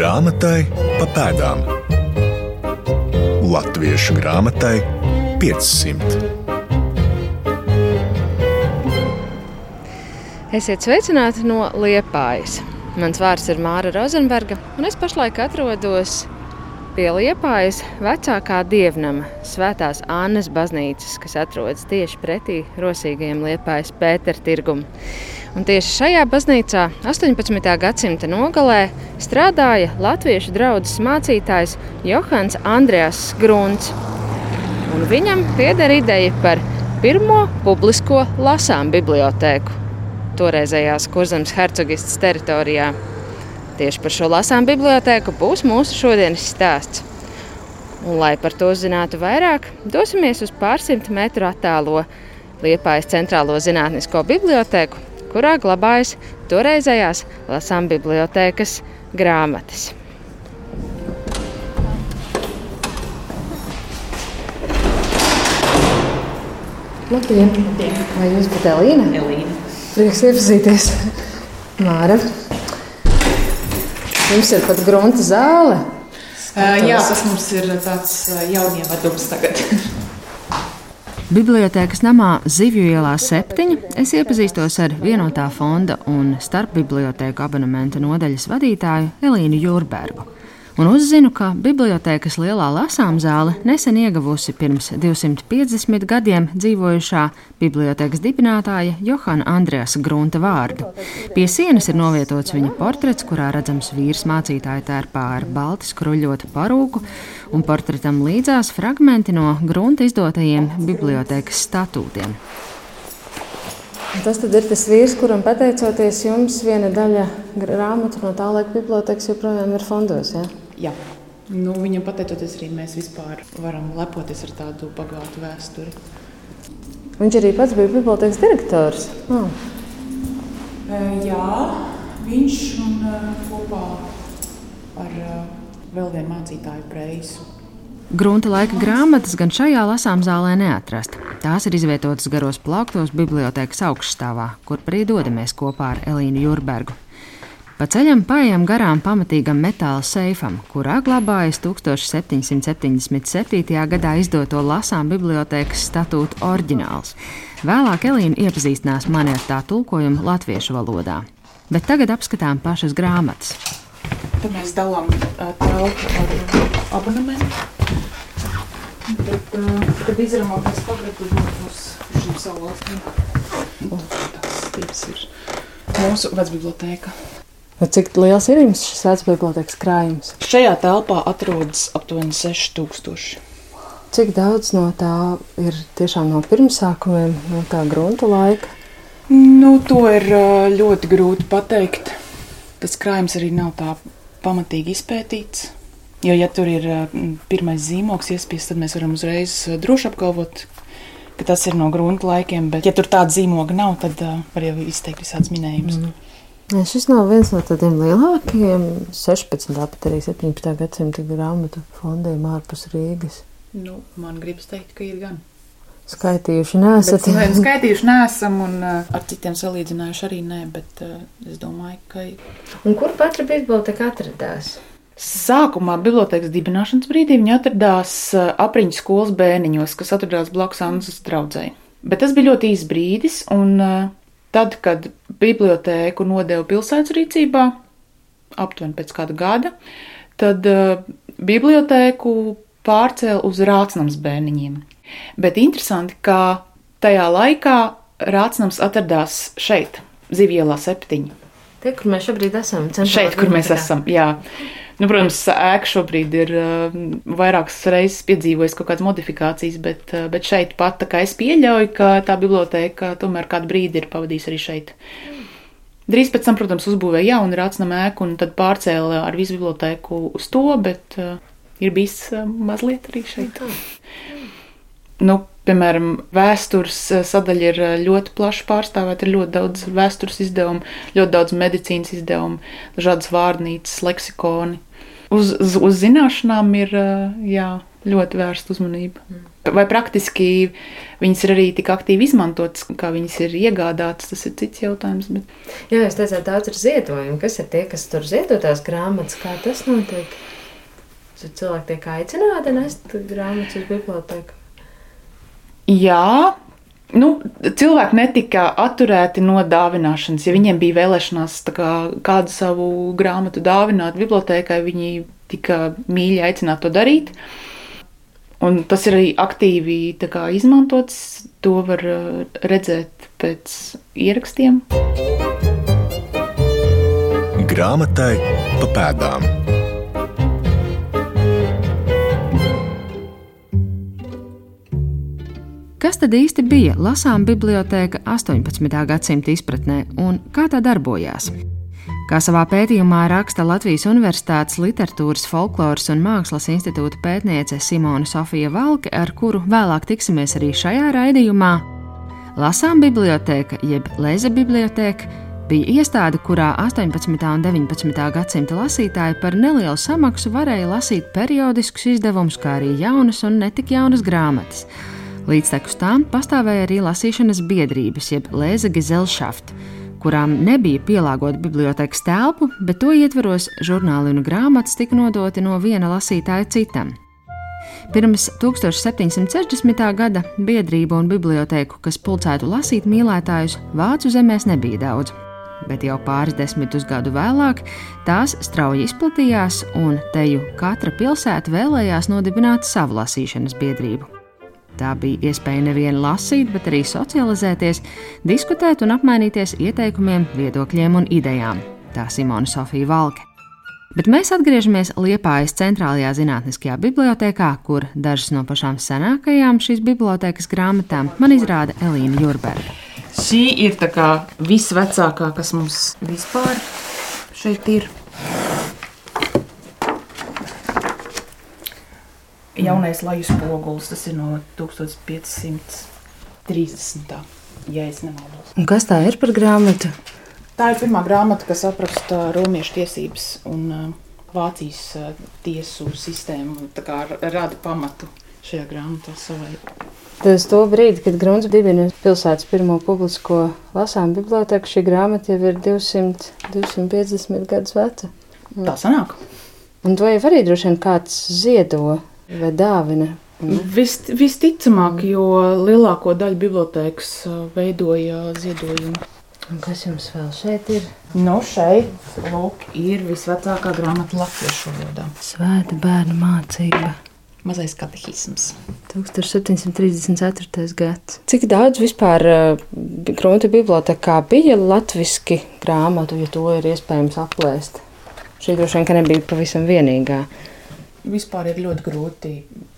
Grāmatai pa pēdām. Latviešu grāmatai 500. Esiet sveicināti no Liepājas. Mans vārds ir Māra Rozenberga, un es pašlaik atrodos pie Liepājas vecākā dievnama, Svētās Annas baznīcas, kas atrodas tieši pretī rosīgajam Liepājas Pētera tirgumam. Un tieši šajā baznīcā 18. gadsimta nogalē strādāja latviešu draugs mācītājs Johans Andrēs Grunts. Un viņam pieder ideja par pirmo publisko lasām bibliotēku toreizējās Kurzemes hercogistas teritorijā. Tieši par šo lasām bibliotēku būs mūsu šodienas stāsts. Un, lai par to zinātu vairāk, dosimies uz pārsimt metru attālo Liepājas centrālo zinātnisko bibliotēku, kurā glabājas toreizējās lasām bibliotēkas grāmatas. Labdien! Vai jūs esat Elīna? Elīna. Prieks iepazīties. Māra. Jums ir pat grunta zāle. Uh, jā, tas mums ir tāds jaunievedums tagad. Bibliotēkas namā Zivju ielā 7 es iepazīstos ar vienotā fonda un starpbibliotēku abonementa nodaļas vadītāju Elīnu Jurbergu un uzzinu, ka bibliotēkas lielā lasām zāle nesen ieguvusi pirms 250 gadiem dzīvojušā bibliotēkas dibinātāja Johana Andreasa Grunta vārdu. Pie sienas ir novietots viņa portrets, kurā redzams vīrs mācītāja tērpā ar balti skruļotu parūku, un portretam līdzās fragmenti no Grunta izdotajiem bibliotēkas statūtiem. Tas ir tas vīrs, kuram pateicoties jums, viena daļa grāmatu no tā laika bibliotekas joprojām ir fondos. Ja? Jā. Nu, viņam pateicoties arī mēs vispār varam lepoties ar tādu bagātu vēsturi. Viņš arī pats bija bibliotekas direktors. Oh. Jā, viņš un kopā ar vēl vienu mācītāju Breisu. Grunta laika grāmatas gan šajā lasām zālē neatrast. Tās ir izvietotas garos plauktos bibliotekas augšstāvā, kur arī dodamies kopā ar Elīnu Jurbergu. Pa ceļam paiet garām pamatīgam metāla seifam, kurā glabājas 1777. gadā izdoto lasām bibliotekas statūta oriģināls. Vēlāk Elīna iepazīstinās mani ar tā tulkojumu latviešu valodā. Bet tagad apskatām pašas grāmatas. Tad mēs dalām telpu ar abonementu. Bet, kad izrāmām pēc pagrabas uz šīm valstīm, tas tips ir mūsu vecbibliotēka. Cik liels ir jums šis vecbibliotekas krājums? Šajā telpā atrodas aptuveni 6000. Cik daudz no tā ir tiešām no pirmsākumiem, no tā grunta laika? Nu, to ir ļoti grūti pateikt. Tas krājums arī nav tā pamatīgi izpētīts. Jo, ja tur ir pirmais zīmogs iespiests, tad mēs varam uzreiz droši apgalvot, ka tas ir no grunta laikiem. Bet, ja tur tāda zīmoga nav, tad var jau izteikt visādas minējumus. Mm. Ja šis nav viens no tādiem lielākajiem 16. pat arī 17. gadsimta grāmatu fondiem ārpus Rīgas. Nu, man gribas teikt, ka ir gan. Skaitījuši nesat. Bet, skaitījuši nesam un uh, ar citiem salīdzinājuši arī nē, bet uh, es domāju, ka. Un kur patra biblioteka atradās? Sākumā bibliotekas dibināšanas brīdī viņa atradās uh, apriņķu skolas bērniņos, kas atradās blakus Anzas draudzēji. Bet tas bija ļoti īs brīdis, un uh, Tad, kad bibliotēku nodeva pilsētas rīcībā, aptuveni pēc kāda gada, tad uh, bibliotēku pārcēla uz Rācnams bērniņiem. Bet interesanti, ka tajā laikā Rācnams atradās šeit, Zivielā septiņi. Te, kur mēs šobrīd esam, šeit, kur mēs esam, jā. Nu, protams, ēka šobrīd ir uh, vairākas reizes piedzīvojusi kaut kādas modifikācijas, bet, uh, bet šeit pat es pieļauju, ka tā biblioteka tomēr kādu brīdi ir pavadījusi arī šeit. Drīz pēc tam, protams, uzbūvēja jaunu rācnam ēku un tad pārcēla ar visu bibliotēku uz to, bet uh, ir bijis uh, mazliet arī šeit. Nu, piemēram, vēstures sadaļa ir ļoti plaši pārstāvēta. Ir ļoti daudz vēstures izdevumu, ļoti daudz medicīnas izdevumu, dažādas vārnīcas, leksikoni uz, uz, uz zināšanām ir jā, ļoti vērsta uzmanība. Vai praktiski viņas ir arī tik aktīvi izmantotas, kā viņas ir iegādātas, tas ir cits jautājums. Bet... Jā, jūs teicāt, daudz ir ziedojumi. Kas ir tie, kas tur ziedotās grāmatas? Kā tas notiek? Tad cilvēki tiek aicināti nest grāmatas uz biblioteku. Jā, nu, cilvēki netika atturēti no dāvināšanas. Ja viņiem bija vēlēšanās kā, kādu savu grāmatu dāvināt bibliotekai, viņi tika mīļi aicināti to darīt. Un tas ir arī aktīvi kā, izmantots. To var uh, redzēt pēc ierakstiem. Grāmatai pa pēdām. Kas tad īsti bija lasām biblioteka 18. gadsimta izpratnē un kā tā darbojās? Kā savā pētījumā raksta Latvijas Universitātes Literatūras, Folkloras un Mākslas institūta pētniece Simona Sofija Valke, ar kuru vēlāk tiksimies arī šajā raidījumā, Lasām biblioteka, jeb Lēza biblioteka, bija iestāde, kurā 18. un 19. gadsimta lasītāji par nelielu samaksu varēja lasīt periodiskus izdevumus, kā arī jaunas un netik jaunas grāmatas. Līdztekus tām pastāvēja arī lasīšanas biedrības, jeb Lēza Gesellschaft, kurām nebija pielāgota bibliotekas telpu, bet to ietveros žurnāli un grāmatas tika nodoti no viena lasītāja citam. Pirms 1760. gada biedrību un bibliotēku, kas pulcētu lasīt mīlētājus, vācu zemēs nebija daudz. Bet jau pāris desmitus gadu vēlāk tās strauji izplatījās, un teju katra pilsēta vēlējās nodibināt savu lasīšanas biedrību. Tā bija iespēja nevien lasīt, bet arī socializēties, diskutēt un apmainīties ieteikumiem, viedokļiem un idejām. Tā Simona Sofija Valke. Bet mēs atgriežamies Liepājas centrālajā zinātniskajā bibliotekā, kur dažas no pašām senākajām šīs bibliotekas grāmatām man izrāda Elīna Jurberga. Šī ir tā kā visvecākā, kas mums vispār šeit ir. Jaunais laju spogulis. Tas ir no 1530. ja es nemaldos. Un kas tā ir par grāmatu? Tā ir pirmā grāmata, kas apraksta romiešu tiesības un uh, Vācijas uh, tiesu sistēmu. Tā kā rada pamatu šajā grāmatā savai. Tas to brīdi, kad Grunts dibina pilsētas pirmo publisko lasām biblioteku, šī grāmata jau ir 200, 250 gadus veca. Tā sanāk. Un to jau arī droši vien kāds ziedo vai dāvina. Vis, visticamāk, jo lielāko daļu bibliotekas veidoja ziedojumi. Un kas jums vēl šeit ir? No nu, šeit lūk, ir visvecākā grāmata latviešu valodā. Svēta bērnu mācība. Mazais katehisms. 1734. gads. Cik daudz vispār uh, Grunta bibliotekā bija latviski grāmatu, ja to ir iespējams aplēst? Šī droši vien nebija pavisam vienīgā vispār ir ļoti grūti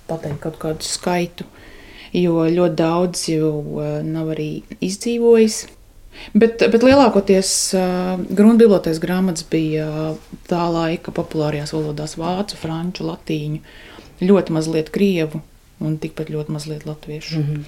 pateikt kaut kādu skaitu, jo ļoti daudz jau eh, nav arī izdzīvojis. Bet, bet lielākoties uh, grunbibliotekas grāmatas bija tā laika populārajās valodās - vācu, franču, latīņu, ļoti mazliet krievu un tikpat ļoti mazliet latviešu. Mm -hmm.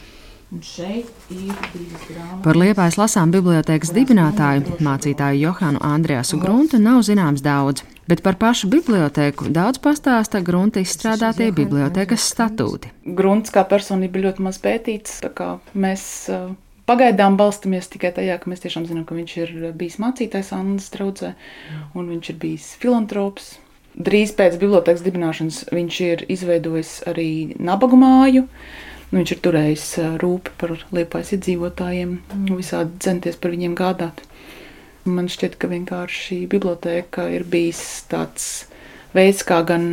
Par Liepājas lasām bibliotekas dibinātāju, mācītāju Johānu Andrēsu Gruntu nav zināms daudz, bet par pašu biblioteku daudz pastāsta Grunta izstrādātie bibliotekas statūti. Grunts kā personība ļoti maz pētīts, tā kā mēs Pagaidām balstamies tikai tajā, ka mēs tiešām zinām, ka viņš ir bijis mācītājs Annas draudzē, un viņš ir bijis filantrops. Drīz pēc bibliotekas dibināšanas viņš ir izveidojis arī nabagu māju, viņš ir turējis rūpi par liepais iedzīvotājiem, mm. visādi centies par viņiem gādāt. Man šķiet, ka vienkārši biblioteka ir bijis tāds veids, kā gan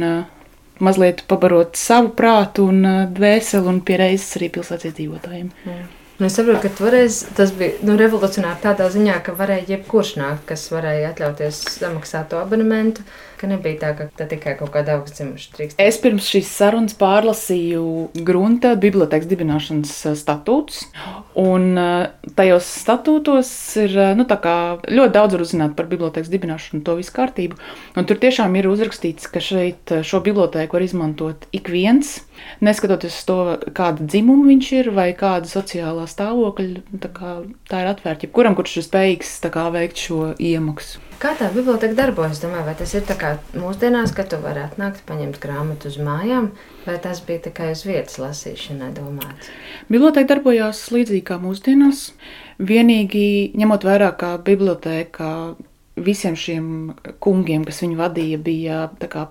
mazliet pabarot savu prātu un dvēseli, un pie reizes arī pilsētas iedzīvotājiem. Mm. Nu, es saprotu, ka toreiz tas bija nu, revolucionāri tādā ziņā, ka varēja jebkurš nākt, kas varēja atļauties samaksāt to abonementu nebija tā, ka tā tikai kaut kāda augstdzimuša drīkst. Es pirms šīs sarunas pārlasīju Grunta bibliotekas dibināšanas eh, statūtus, un eh, tajos statūtos ir eh, nu, ļoti daudz uzzināt par bibliotekas dibināšanu, to visu kārtību. Un tur tiešām ir uzrakstīts, ka šeit šo biblioteku var izmantot ik viens, neskatoties to, kāda dzimuma viņš ir vai kāda sociālā stāvokļa tā, kā, tā ir atvērta jebkuram, kurš ir spējīgs kā, veikt šo iemaksu. Kā tā biblioteka darbojas? Domāju, vai tas ir tā kā mūsdienās, ka tu vari atnākt, paņemt grāmatu uz mājām, vai tas bija tikai uz vietas lasīšanai domāts? Biblioteka darbojās līdzīgi kā mūsdienās. Vienīgi ņemot vērā, ka biblioteka visiem šiem kungiem, kas viņu vadīja, bija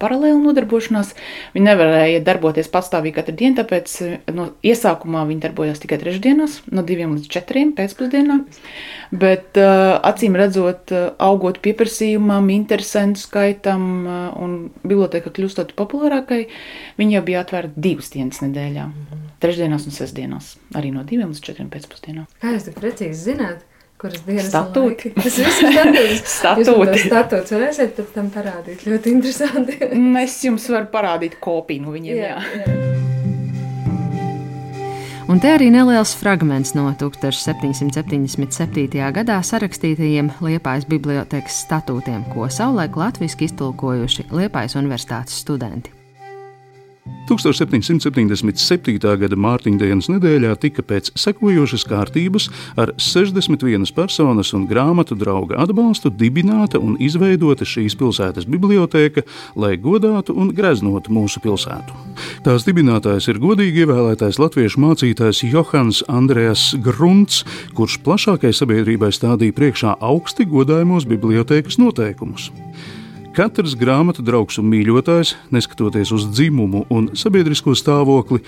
paralēli nodarbošanās. Viņi nevarēja darboties pastāvīgi katru dienu, tāpēc no iesākumā viņi darbojās tikai trešdienās, no diviem līdz četriem pēcpusdienā. Bet acīm redzot, augot pieprasījumam, interesantu skaitam un biblioteka kļūstot populārākai, viņi jau bija atvērta divas dienas nedēļā. Trešdienās un sestdienās, arī no diviem līdz četriem pēcpusdienā. Kā jūs tik precīzi zināt? Kuras dienas statūti. Tas viss ir statūts. statūti. Statūts varēsiet pēc tam parādīt. Ļoti interesanti. es jums varu parādīt kopiju no viņiem. Jā, jā. Jā. Un te arī neliels fragments no 1777. gadā sarakstītajiem Liepājas bibliotekas statūtiem, ko savulaik latviešu iztulkojuši Liepājas universitātes studenti. 1777. gada Mārtiņdienas nedēļā tika pēc sekojošas kārtības ar 61 personas un grāmatu drauga atbalstu dibināta un izveidota šīs pilsētas biblioteka, lai godātu un greznotu mūsu pilsētu. Tās dibinātājs ir godīgi ievēlētais latviešu mācītājs Johans Andrēs Grunts, kurš plašākai sabiedrībai stādīja priekšā augsti godājumos bibliotekas noteikumus. Katrs grāmatu draugs un mīļotājs, neskatoties uz dzimumu un sabiedrisko stāvokli,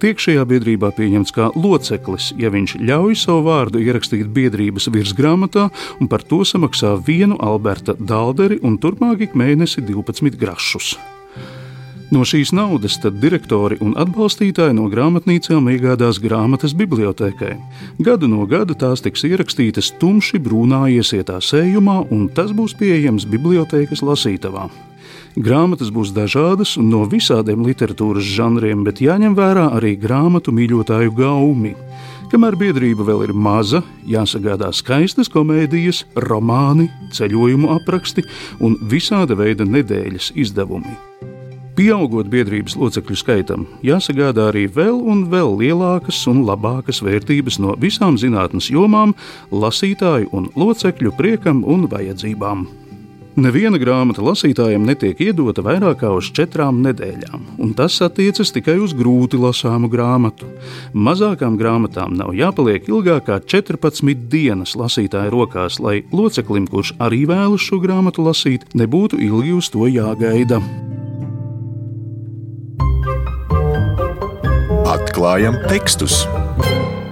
tiek šajā biedrībā pieņemts kā loceklis, ja viņš ļauj savu vārdu ierakstīt biedrības virsgrāmatā un par to samaksā vienu Alberta Dalderi un turpmāk ik mēnesi 12 grašus. No šīs naudas direktori un atbalstītāji no grāmatnīcām iegādās grāmatas bibliotekai. Gadu no gada tās tiks ierakstītas tumši brūnā iesietā sējumā, un tas būs pieejams bibliotekas lasītavā. Grāmatas būs dažādas un no visādiem literatūras žanriem, bet jāņem vērā arī grāmatu mīļotāju gaumi. Kamēr biedrība vēl ir maza, jāsagādā skaistas komēdijas, romāni, ceļojumu apraksti un visāda veida nedēļas izdevumi. Pieaugot biedrības locekļu skaitam, jāsagādā arī vēl un vēl lielākas un labākas vērtības no visām zinātnes jomām, lasītāju un locekļu priekam un vajadzībām. Neviena grāmata lasītājiem netiek iedota vairāk kā uz četrām nedēļām, un tas attiecas tikai uz grūti lasāmu grāmatu. Mazākām grāmatām nav jāpaliek ilgāk kā 14 dienas lasītāja rokās, lai loceklim, kurš arī vēlas šo grāmatu lasīt, nebūtu ilgi uz to jāgaida. Atklājam tekstus!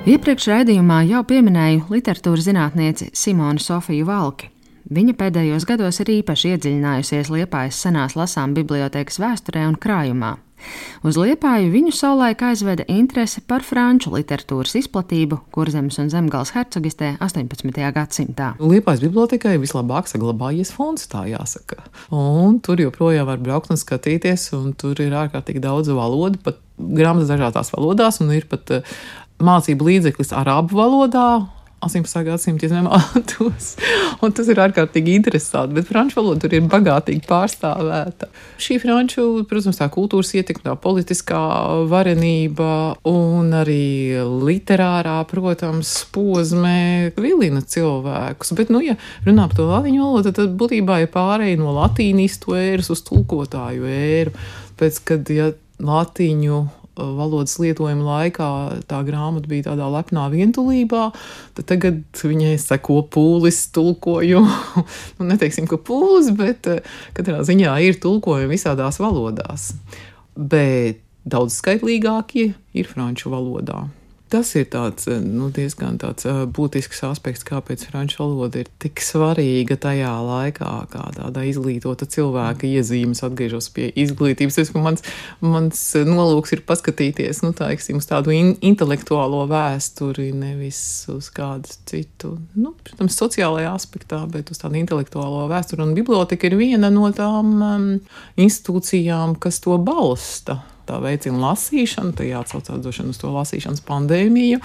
Iepriekš raidījumā jau pieminēju literatūras zinātnieci Simonu Sofiju Valki. Viņa pēdējos gados ir īpaši iedziļinājusies Liepājas senās lasām bibliotekas vēsturē un krājumā. Uz Liepāju viņu savulaik aizveda interese par franču literatūras izplatību Kurzemes un Zemgales hercogistē 18. gadsimtā. Liepājas bibliotekai vislabāk saglabājies fonds, tā jāsaka. Un tur joprojām var braukt un skatīties, un tur ir ārkārtīgi daudz valodu, pat grāmatas dažādās valodās, un ir pat uh, mācību līdzeklis arābu valodā, 18. gadsimta, nemaldos. Un tas ir ārkārtīgi interesanti, bet franču valoda tur ir bagātīgi pārstāvēta. Šī franču, protams, tā kultūras ietekme, tā politiskā varenība un arī literārā, protams, posmē vilina cilvēkus. Bet, nu, ja runā par to latviešu valodu, tad būtībā ir pārēj no latīnistu ēras uz tulkotāju ēru. Pēc, kad, ja latīņu valodas lietojuma laikā tā grāmata bija tādā lepnā vientulībā, tad tagad viņai seko pūlis, tulkojumu. nu, neteiksim, ka pūlis, bet eh, katrā ziņā ir tulkojumi visādās valodās. Bet daudz skaitlīgākie ir franču valodā. Tas ir tāds, eh, nu, diezgan tāds eh, būtisks aspekts, kāpēc franču valoda ir tik svarīga tajā laikā, kā tāda izglītota cilvēka iezīmes. Atgriežos pie izglītības. Es, mans, mans nolūks ir paskatīties nu, tā, eksim, uz tādu in, intelektuālo vēsturi, nevis uz kādu citu, nu, protams, sociālajā aspektā, bet uz tādu intelektuālo vēsturi. Un biblioteka ir viena no tām um, institūcijām, kas to balsta tā veicina lasīšanu, tad jāatsaucās došana uz to lasīšanas pandēmiju.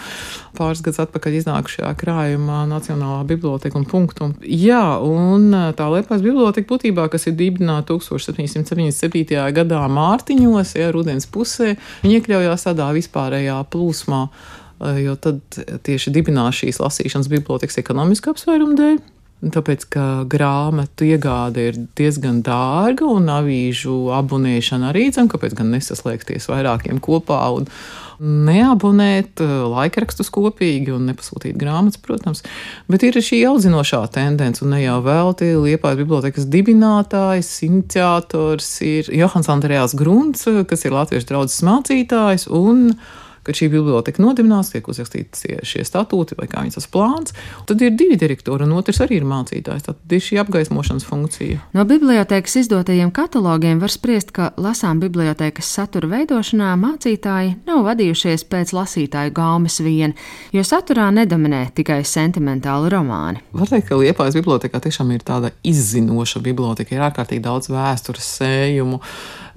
Pāris gadus atpakaļ iznākušajā krājumā Nacionālā biblioteka un punktu. Jā, un tā Liepājas biblioteka būtībā, kas ir dibināta 1777. gadā Mārtiņos, ja rudens pusē, viņi iekļaujās tādā vispārējā plūsmā jo tad tieši dibinās šīs lasīšanas bibliotekas ekonomiski apsvērumu dēļ. Tāpēc, ka grāmatu iegāde ir diezgan dārga un avīžu abonēšana arī, zem, kāpēc gan nesaslēgties vairākiem kopā un neabonēt laikrakstus kopīgi un nepasūtīt grāmatas, protams. Bet ir šī audzinošā tendence, un ne jau velti Liepājas bibliotekas dibinātājs, iniciators ir Johans Andrejās Grunts, kas ir latviešu draudzes mācītājs un kad šī biblioteka nodibinās, tiek uzrakstīti šie statūti vai kā viņas tas plāns. Tad ir divi direktori, un otrs arī ir mācītājs. Tad ir šī apgaismošanas funkcija. No bibliotekas izdotajiem katalogiem var spriest, ka lasām bibliotekas satura veidošanā mācītāji nav vadījušies pēc lasītāju gaumes vien, jo saturā nedominē tikai sentimentāli romāni. Var teikt, ka Liepājas bibliotekā tiešām ir tāda izzinoša biblioteka, ir ārkārtīgi daudz vēstures sējumu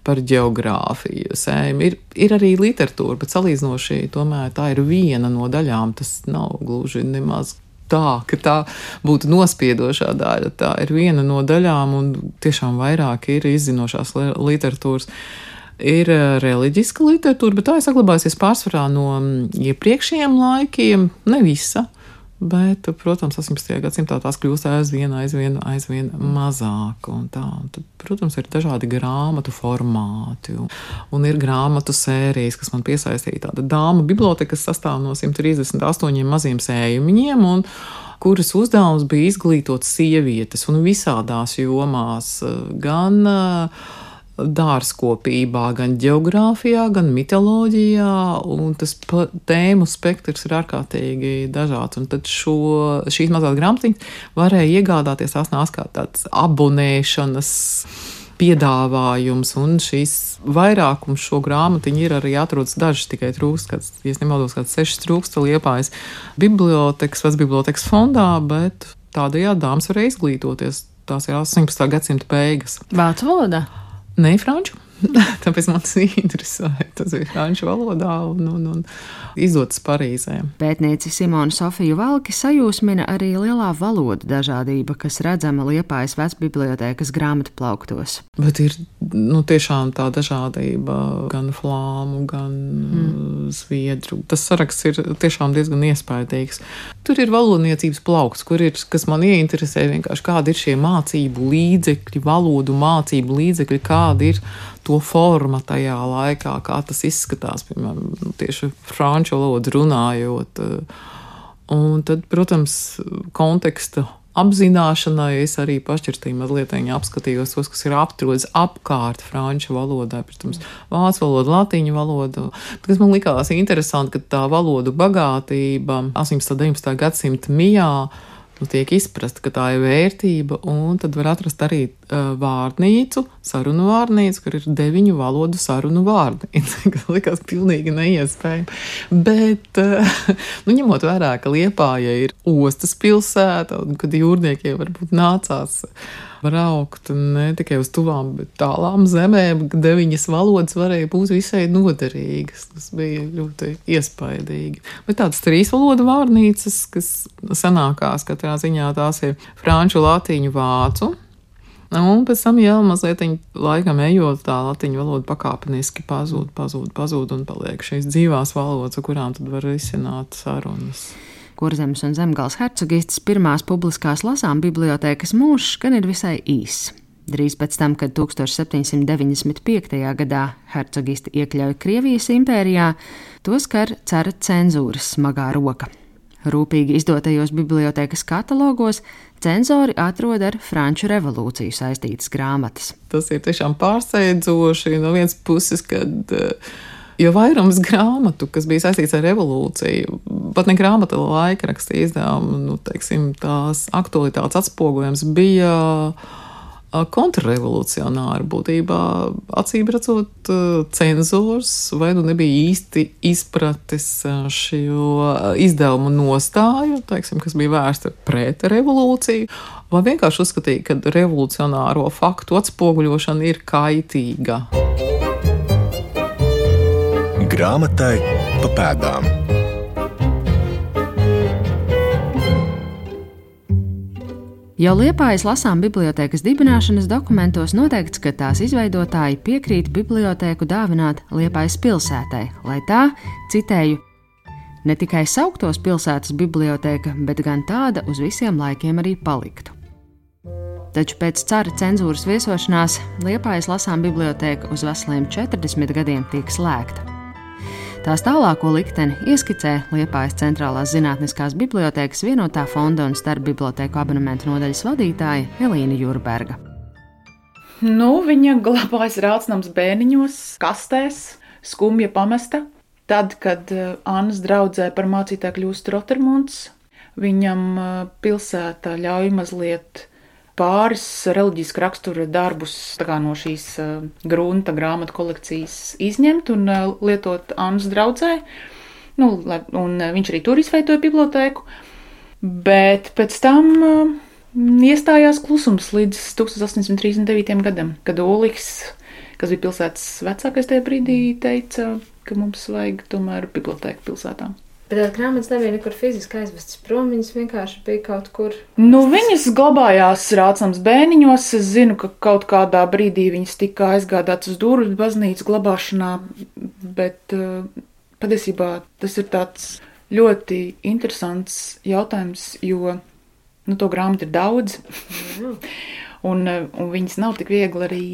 par geogrāfiju, sējumu. Ir, ir arī literatūra, bet salīdzinoši tomēr tā ir viena no daļām. Tas nav gluži nemaz tā, ka tā būtu nospiedošā daļa. Tā ir viena no daļām, un tiešām vairāk ir izzinošās literatūras. Ir eh, reliģiska literatūra, bet tā ir saglabājusies pārsvarā no mm, iepriekšējiem laikiem, ne visa. Bet, protams, 18. gadsimtā tās kļūst aizvien, aizvien, aizvien mazāk. Un tā, un tad, protams, ir dažādi grāmatu formāti, un, un ir grāmatu sērijas, kas man piesaistīja. Tāda dāma biblioteka, kas sastāv no 138 maziem sējumiņiem. Un, kuras uzdevums bija izglītot sievietes un visādās jomās, gan uh, dārzkopībā, gan geogrāfijā, gan mitoloģijā, un tas tēmu spektrs ir ārkārtīgi dažāds. Un tad šo, šīs mazās grāmatiņas varēja iegādāties tās nāc kā tāds abonēšanas piedāvājums, un šīs vairākums šo grāmatiņu ir arī atrodas dažas tikai trūkst, kāds, ja nemaldos, kāds sešas trūkst liepājas bibliotekas, vecas bibliotekas fondā, bet tādējādi dāmas varēja izglītoties. Tās ir 18. gadsimta beigas. Vācu valodā? Ne franču. Tāpēc man tas interesēja. Tas bija franču valodā un, un, un izdotas Parīzē. Pētniece Simona Sofija Valki sajūsmina arī lielā valodu dažādība, kas redzama Liepājas vecbibliotēkas grāmatu plauktos. Bet ir nu, tiešām tā dažādība gan flāmu, gan mm. zviedru. Tas saraksts ir tiešām diezgan iespaidīgs. Tur ir valodniecības plaukts, kur ir, kas man ieinteresē vienkārši kādi ir šie mācību līdzekļi, valodu mācību līdzekļi, kādi ir to forma tajā laikā, kā tas izskatās, piemēram, tieši franču valodu runājot. Un tad, protams, konteksta apzināšanai es arī pašķirtīju mazliet apskatījos tos, kas ir aptrodas apkārt franču valodai, protams, vācu valoda, latīņu valoda. Kas man likās interesanti, ka tā valodu bagātība 18. un 19. gadsimta mijā nu, tiek izprasta, ka tā ir vērtība, un tad var atrast arī vārnīcu, sarunu vārnīcu, kur ir deviņu valodu sarunu vārnīca, kas likās pilnīgi neiespējami. Bet, uh, nu, ņemot vērā, ka Liepāja ir ostas pilsēta, un kad jūrniekiem varbūt nācās braukt ne tikai uz tuvām, bet tālām zemēm. Deviņas valodas varēja būt visai noderīgas. Tas bija ļoti iespaidīgi. Bet tādas trīs valodu vārnīcas, kas senākās katrā ziņā tās ir franču, latīņu, vācu. Un pēc tam jau mazliet laikam ejot, tā latviešu valoda pakāpeniski pazūd, pazūd, pazūd un paliek šīs dzīvās valodas, ar kurām tad var izsināt sarunas. Kurzemes un Zemgals hercogistes pirmās publiskās lasām bibliotēkas mūžs gan ir visai īss. Drīz pēc tam, kad 1795. gadā hercogisti iekļauj Krievijas impērijā, to skar cara cenzūras smagā roka. Rūpīgi izdotajos bibliotekas katalogos cenzori atrod ar Franču revolūciju saistītas grāmatas. Tas ir tiešām pārsteidzoši no vienas puses, kad uh, Jo vairums grāmatu, kas bija saistīts ar revolūciju, pat ne grāmata, laikraksta izdevuma, nu, teiksim, tās aktualitātes atspogojums bija kontrrevolucionāri. Būtībā, acīm redzot, cenzors vai nu nebija īsti izpratis šo izdevumu nostāju, teiksim, kas bija vērsta pret revolūciju, vai vienkārši uzskatīja, ka revolucionāro faktu atspoguļošana ir kaitīga. Grāmatai pa pēdām. Jau Liepājas lasām bibliotekas dibināšanas dokumentos noteikts, ka tās izveidotāji piekrīt bibliotēku dāvināt Liepājas pilsētai, lai tā, citēju, ne tikai sauktos pilsētas biblioteka, bet gan tāda uz visiem laikiem arī paliktu. Taču pēc cara cenzūras viesošanās Liepājas lasām biblioteka uz veseliem 40 gadiem tiek slēgta. Tās tālāko likteni ieskicē Liepājas centrālās zinātniskās bibliotekas vienotā fonda un starp biblioteku abonementu nodaļas vadītāja Elīna Jurberga. Nu, viņa glabājas rācnams bēniņos, kastēs, skumja pamesta, Tad, kad eh, Annas draudzē par mācītāju kļūst Rotermunds, viņam eh, pilsēta ļauj mazliet pāris reliģiski rakstura darbus no šīs uh, grunta grāmatu kolekcijas izņemt un uh, lietot Annas draudzē. Nu, un uh, viņš arī tur izveidoja bibliotēku. Bet pēc tam uh, iestājās klusums līdz 1839. gadam, kad Oliks, kas bija pilsētas vecākais tajā brīdī, teica, ka mums vajag tomēr bibliotēku pilsētām. Bet tās grāmatas nebija nekur fiziski aizvestas prom, viņas vienkārši bija kaut kur. Nu, viņas glabājās rācams bēniņos. Es zinu, ka kaut kādā brīdī viņas tika aizgādātas uz durvju baznīcas glabāšanā, bet uh, patiesībā tas ir tāds ļoti interesants jautājums, jo nu, to grāmatu ir daudz, un, uh, un viņas nav tik viegli arī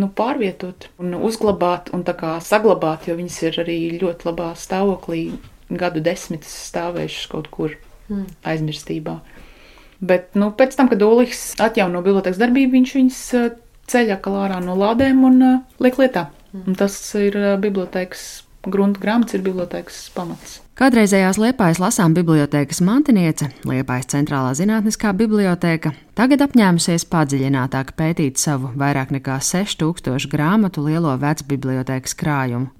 nu, pārvietot un uzglabāt un saglabāt, jo viņas ir arī ļoti labā stāvoklī, gadu desmitus stāvējušas kaut kur mm. aizmirstībā. Bet nu, pēc tam, kad Olīks atjauno bibliotekas darbību, viņš viņas eh, ceļā kalārā no lādēm un uh, liek lietā. Mm. Un tas ir uh, bibliotekas grunta grāmatas, ir bibliotekas pamats. Kādreizējās Liepājas lasām bibliotēkas mantiniece, Liepājas centrālā zinātniskā bibliotēka, tagad apņēmusies padziļinātāk pētīt savu vairāk nekā 6000 grāmatu lielo vecbibliotēkas krājumu.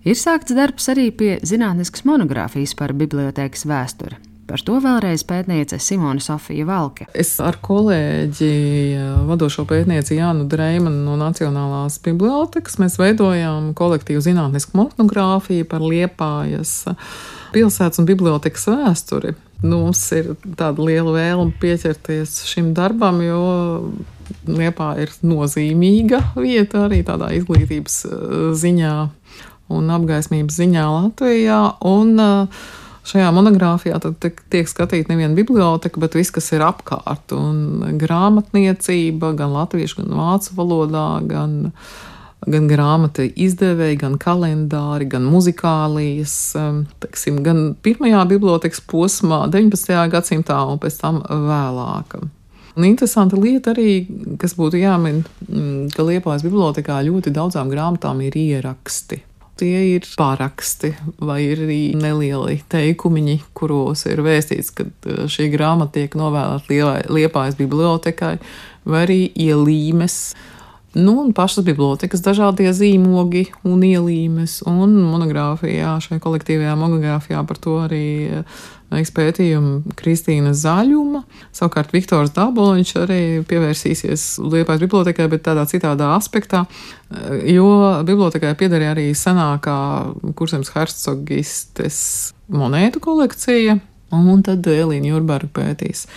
Ir sākts darbs arī pie zinātniskas monogrāfijas par bibliotēkas vēsturi. Par to vēlreiz pētniece Simona Sofija Valke. Es ar kolēģi, vadošo pētnieci Jānu Dreimanu no Nacionālās bibliotekas, mēs veidojām kolektīvu zinātnisku monogrāfiju par Liepājas pilsētas un bibliotekas vēsturi. Nu, mums ir tāda liela vēlme pieķerties šim darbam, jo Liepā ir nozīmīga vieta arī tādā izglītības ziņā un apgaismības ziņā Latvijā. Un, uh, Šajā monogrāfijā tiek skatīta neviena biblioteka, bet viss, kas ir apkārt. Un grāmatniecība, gan latviešu, gan vācu valodā, gan gan grāmatu izdevēji, gan kalendāri, gan muzikālijas, um, teksim, gan pirmajā bibliotekas posmā, 19. gadsimtā un pēc tam vēlāk. Un interesanta lieta arī, kas būtu jāmin, mm, ka Liepājas bibliotekā ļoti daudzām grāmatām ir ieraksti. Tie ir pāraksti vai ir arī nelieli teikumiņi, kuros ir vēstīts, ka uh, šī grāmata tiek novēlēta Liepājas bibliotekai, vai arī ielīmes Nu, un pašas bibliotekas dažādie zīmogi un ielīmes, un monogrāfijā, šai kolektīvajā monogrāfijā par to arī veiks pētījumu Kristīna Zaļuma. Savukārt Viktors Daboliņš arī pievērsīsies Liepājas bibliotekai, bet tādā citādā aspektā, jo bibliotekai piederēja arī senākā kurzems hercogistes monētu kolekcija, un tad Elīna Jurberga pētīs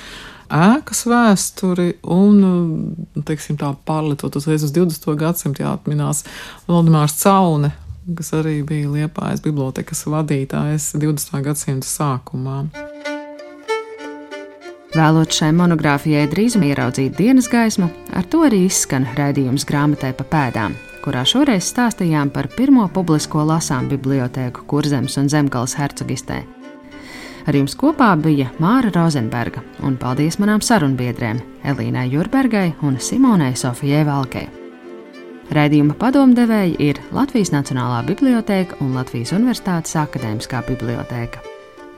ēkas vēsturi un, nu, teiksim, tā pārlietot uzreiz uz 20. gadsimtu jāatminās Valdemārs Caune, kas arī bija Liepājas bibliotekas vadītājs 20. gadsimta sākumā. Vēlot šai monogrāfijai drīzumā ieraudzīt dienas gaismu, ar to arī izskan raidījums grāmatai pa pēdām, kurā šoreiz stāstījām par pirmo publisko lasām bibliotēku Kurzemes un Zemgales hercogistē. Ar jums kopā bija Māra Rozenberga, un paldies manām sarunbiedrēm Elīnai Jurbergai un Simonai Sofijai Valkei. Raidījuma padomdevēji ir Latvijas Nacionālā biblioteka un Latvijas Universitātes akadēmiskā biblioteka.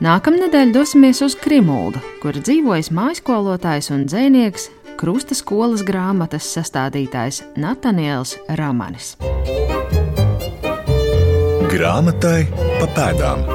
Nākamnedēļ dosimies uz Krimuldu, kur dzīvojas mājaskolotājs un dzēnieks, krusta skolas grāmatas sastādītājs Nataniels Ramanis. Grāmatai pa pēdām